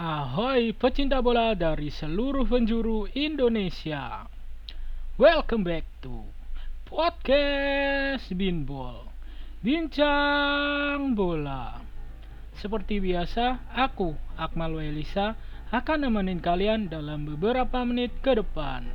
Ahoy pecinta bola dari seluruh penjuru Indonesia. Welcome back to Podcast Binbol Bincang Bola. Seperti biasa, aku, Akmal Welisa akan nemenin kalian dalam beberapa menit ke depan.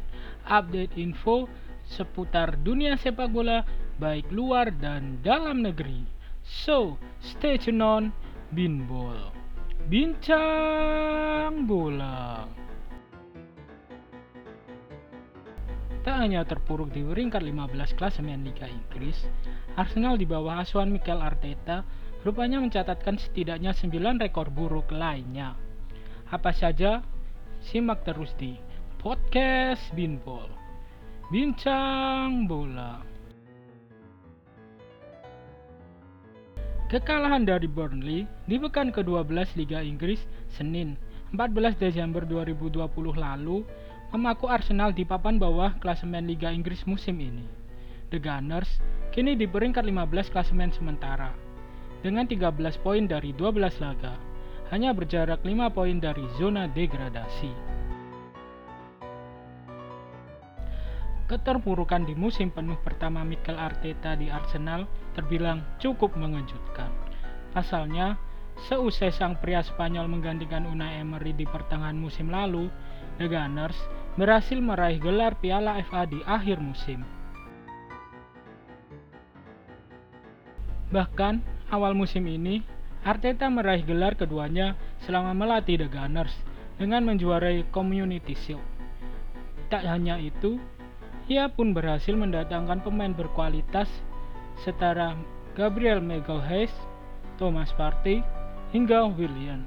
Update info seputar dunia sepak bola baik luar dan dalam negeri. So, stay tune on Binbol Bincang Bola Tak hanya terpuruk di peringkat 15 klasemen Liga Inggris, Arsenal di bawah asuhan Mikel Arteta rupanya mencatatkan setidaknya 9 rekor buruk lainnya. Apa saja? Simak terus di Podcast Binbol. Bincang Bola. Kekalahan dari Burnley di pekan ke-12 Liga Inggris Senin 14 Desember 2020 lalu memaku Arsenal di papan bawah klasemen Liga Inggris musim ini. The Gunners kini di peringkat 15 klasemen sementara dengan 13 poin dari 12 laga, hanya berjarak 5 poin dari zona degradasi. Keterpurukan di musim penuh pertama Mikel Arteta di Arsenal terbilang cukup mengejutkan. Pasalnya, seusai sang pria Spanyol menggantikan Unai Emery di pertengahan musim lalu, The Gunners berhasil meraih gelar Piala FA di akhir musim. Bahkan, awal musim ini, Arteta meraih gelar keduanya selama melatih The Gunners dengan menjuarai Community Shield. Tak hanya itu, ia pun berhasil mendatangkan pemain berkualitas setara Gabriel Magalhaes, Thomas Partey, hingga William.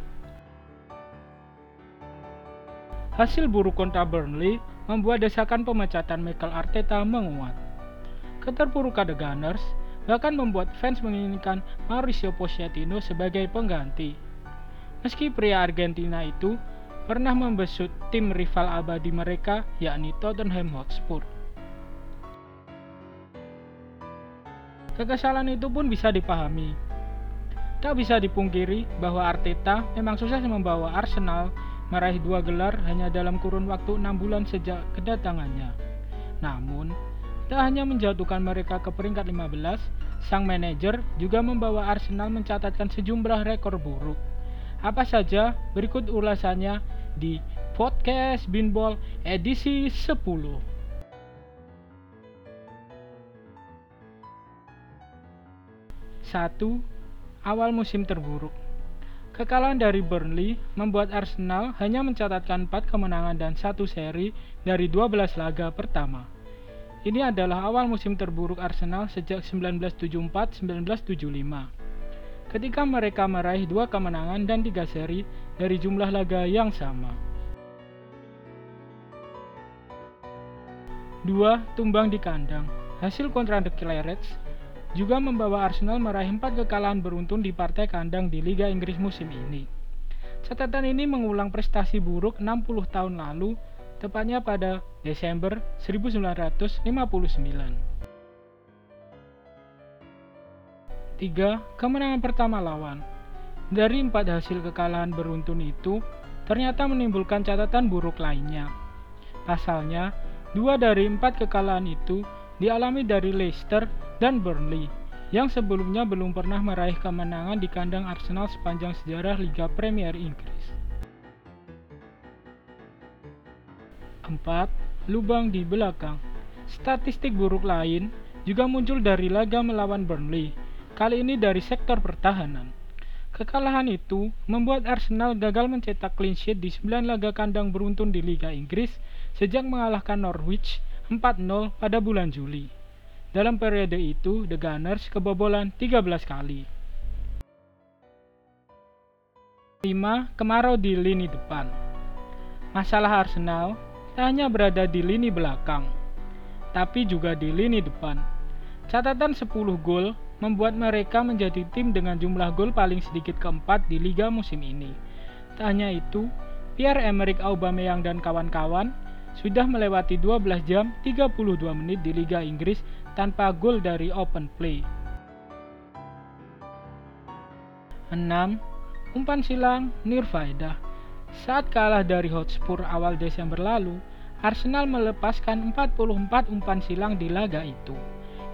Hasil buruk kontra Burnley membuat desakan pemecatan Mikel Arteta menguat. Keterpurukan The Gunners bahkan membuat fans menginginkan Mauricio Pochettino sebagai pengganti. Meski pria Argentina itu pernah membesut tim rival abadi mereka yakni Tottenham Hotspur. Kekesalan itu pun bisa dipahami. Tak bisa dipungkiri bahwa Arteta memang sukses membawa Arsenal meraih dua gelar hanya dalam kurun waktu enam bulan sejak kedatangannya. Namun, tak hanya menjatuhkan mereka ke peringkat 15, sang manajer juga membawa Arsenal mencatatkan sejumlah rekor buruk. Apa saja berikut ulasannya di podcast Binball edisi 10. Awal musim terburuk Kekalahan dari Burnley membuat Arsenal hanya mencatatkan 4 kemenangan dan satu seri dari 12 laga pertama. Ini adalah awal musim terburuk Arsenal sejak 1974-1975. Ketika mereka meraih dua kemenangan dan tiga seri dari jumlah laga yang sama. 2. Tumbang di kandang Hasil kontra The Clarets juga membawa Arsenal meraih empat kekalahan beruntun di partai kandang di Liga Inggris musim ini. Catatan ini mengulang prestasi buruk 60 tahun lalu, tepatnya pada Desember 1959. 3. Kemenangan pertama lawan Dari empat hasil kekalahan beruntun itu, ternyata menimbulkan catatan buruk lainnya. Pasalnya, dua dari empat kekalahan itu dialami dari Leicester dan Burnley yang sebelumnya belum pernah meraih kemenangan di kandang Arsenal sepanjang sejarah Liga Premier Inggris. 4. Lubang di belakang Statistik buruk lain juga muncul dari laga melawan Burnley, kali ini dari sektor pertahanan. Kekalahan itu membuat Arsenal gagal mencetak clean sheet di 9 laga kandang beruntun di Liga Inggris sejak mengalahkan Norwich 4-0 pada bulan Juli. Dalam periode itu, The Gunners kebobolan 13 kali. 5. Kemarau di lini depan Masalah Arsenal tak hanya berada di lini belakang, tapi juga di lini depan. Catatan 10 gol membuat mereka menjadi tim dengan jumlah gol paling sedikit keempat di liga musim ini. Tak hanya itu, Pierre-Emerick Aubameyang dan kawan-kawan sudah melewati 12 jam 32 menit di Liga Inggris tanpa gol dari open play. 6. Umpan silang Nirfaedah Saat kalah dari Hotspur awal Desember lalu, Arsenal melepaskan 44 umpan silang di laga itu,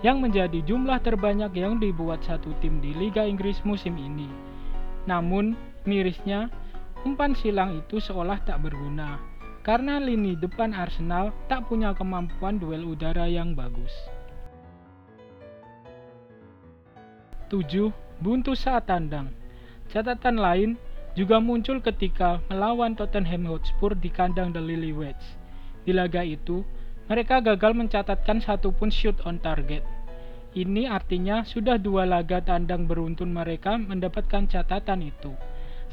yang menjadi jumlah terbanyak yang dibuat satu tim di Liga Inggris musim ini. Namun, mirisnya, umpan silang itu seolah tak berguna, karena lini depan Arsenal tak punya kemampuan duel udara yang bagus. 7. Buntu saat tandang Catatan lain juga muncul ketika melawan Tottenham Hotspur di kandang The Lillywhites. Di laga itu, mereka gagal mencatatkan satupun shoot on target. Ini artinya sudah dua laga tandang beruntun mereka mendapatkan catatan itu,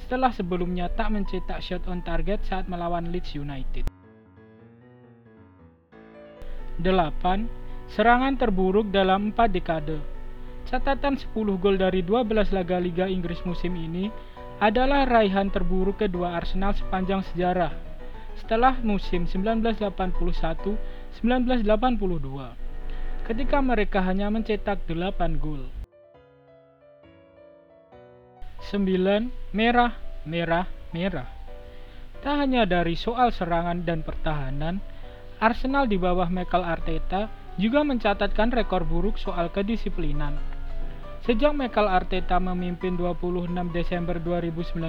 setelah sebelumnya tak mencetak shot on target saat melawan Leeds United. 8. Serangan terburuk dalam 4 dekade Catatan 10 gol dari 12 laga Liga Inggris musim ini adalah raihan terburuk kedua Arsenal sepanjang sejarah setelah musim 1981-1982 ketika mereka hanya mencetak 8 gol. 9. Merah, merah, merah. Tak hanya dari soal serangan dan pertahanan, Arsenal di bawah Mikel Arteta juga mencatatkan rekor buruk soal kedisiplinan. Sejak Michael Arteta memimpin 26 Desember 2019,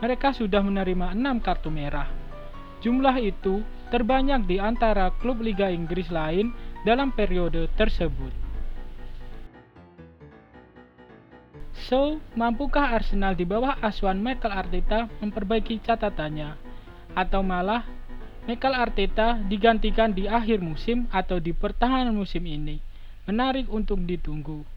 mereka sudah menerima 6 kartu merah. Jumlah itu terbanyak di antara klub Liga Inggris lain dalam periode tersebut. So, mampukah Arsenal di bawah asuhan Michael Arteta memperbaiki catatannya? Atau malah Michael Arteta digantikan di akhir musim atau di pertahanan musim ini? Menarik untuk ditunggu.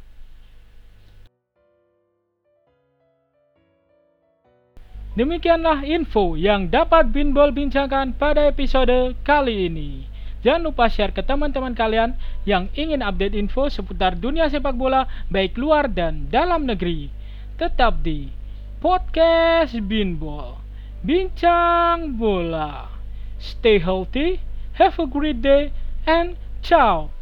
Demikianlah info yang dapat Binbol bincangkan pada episode kali ini. Jangan lupa share ke teman-teman kalian yang ingin update info seputar dunia sepak bola baik luar dan dalam negeri. Tetap di Podcast Binbol. Bincang bola. Stay healthy, have a great day, and ciao.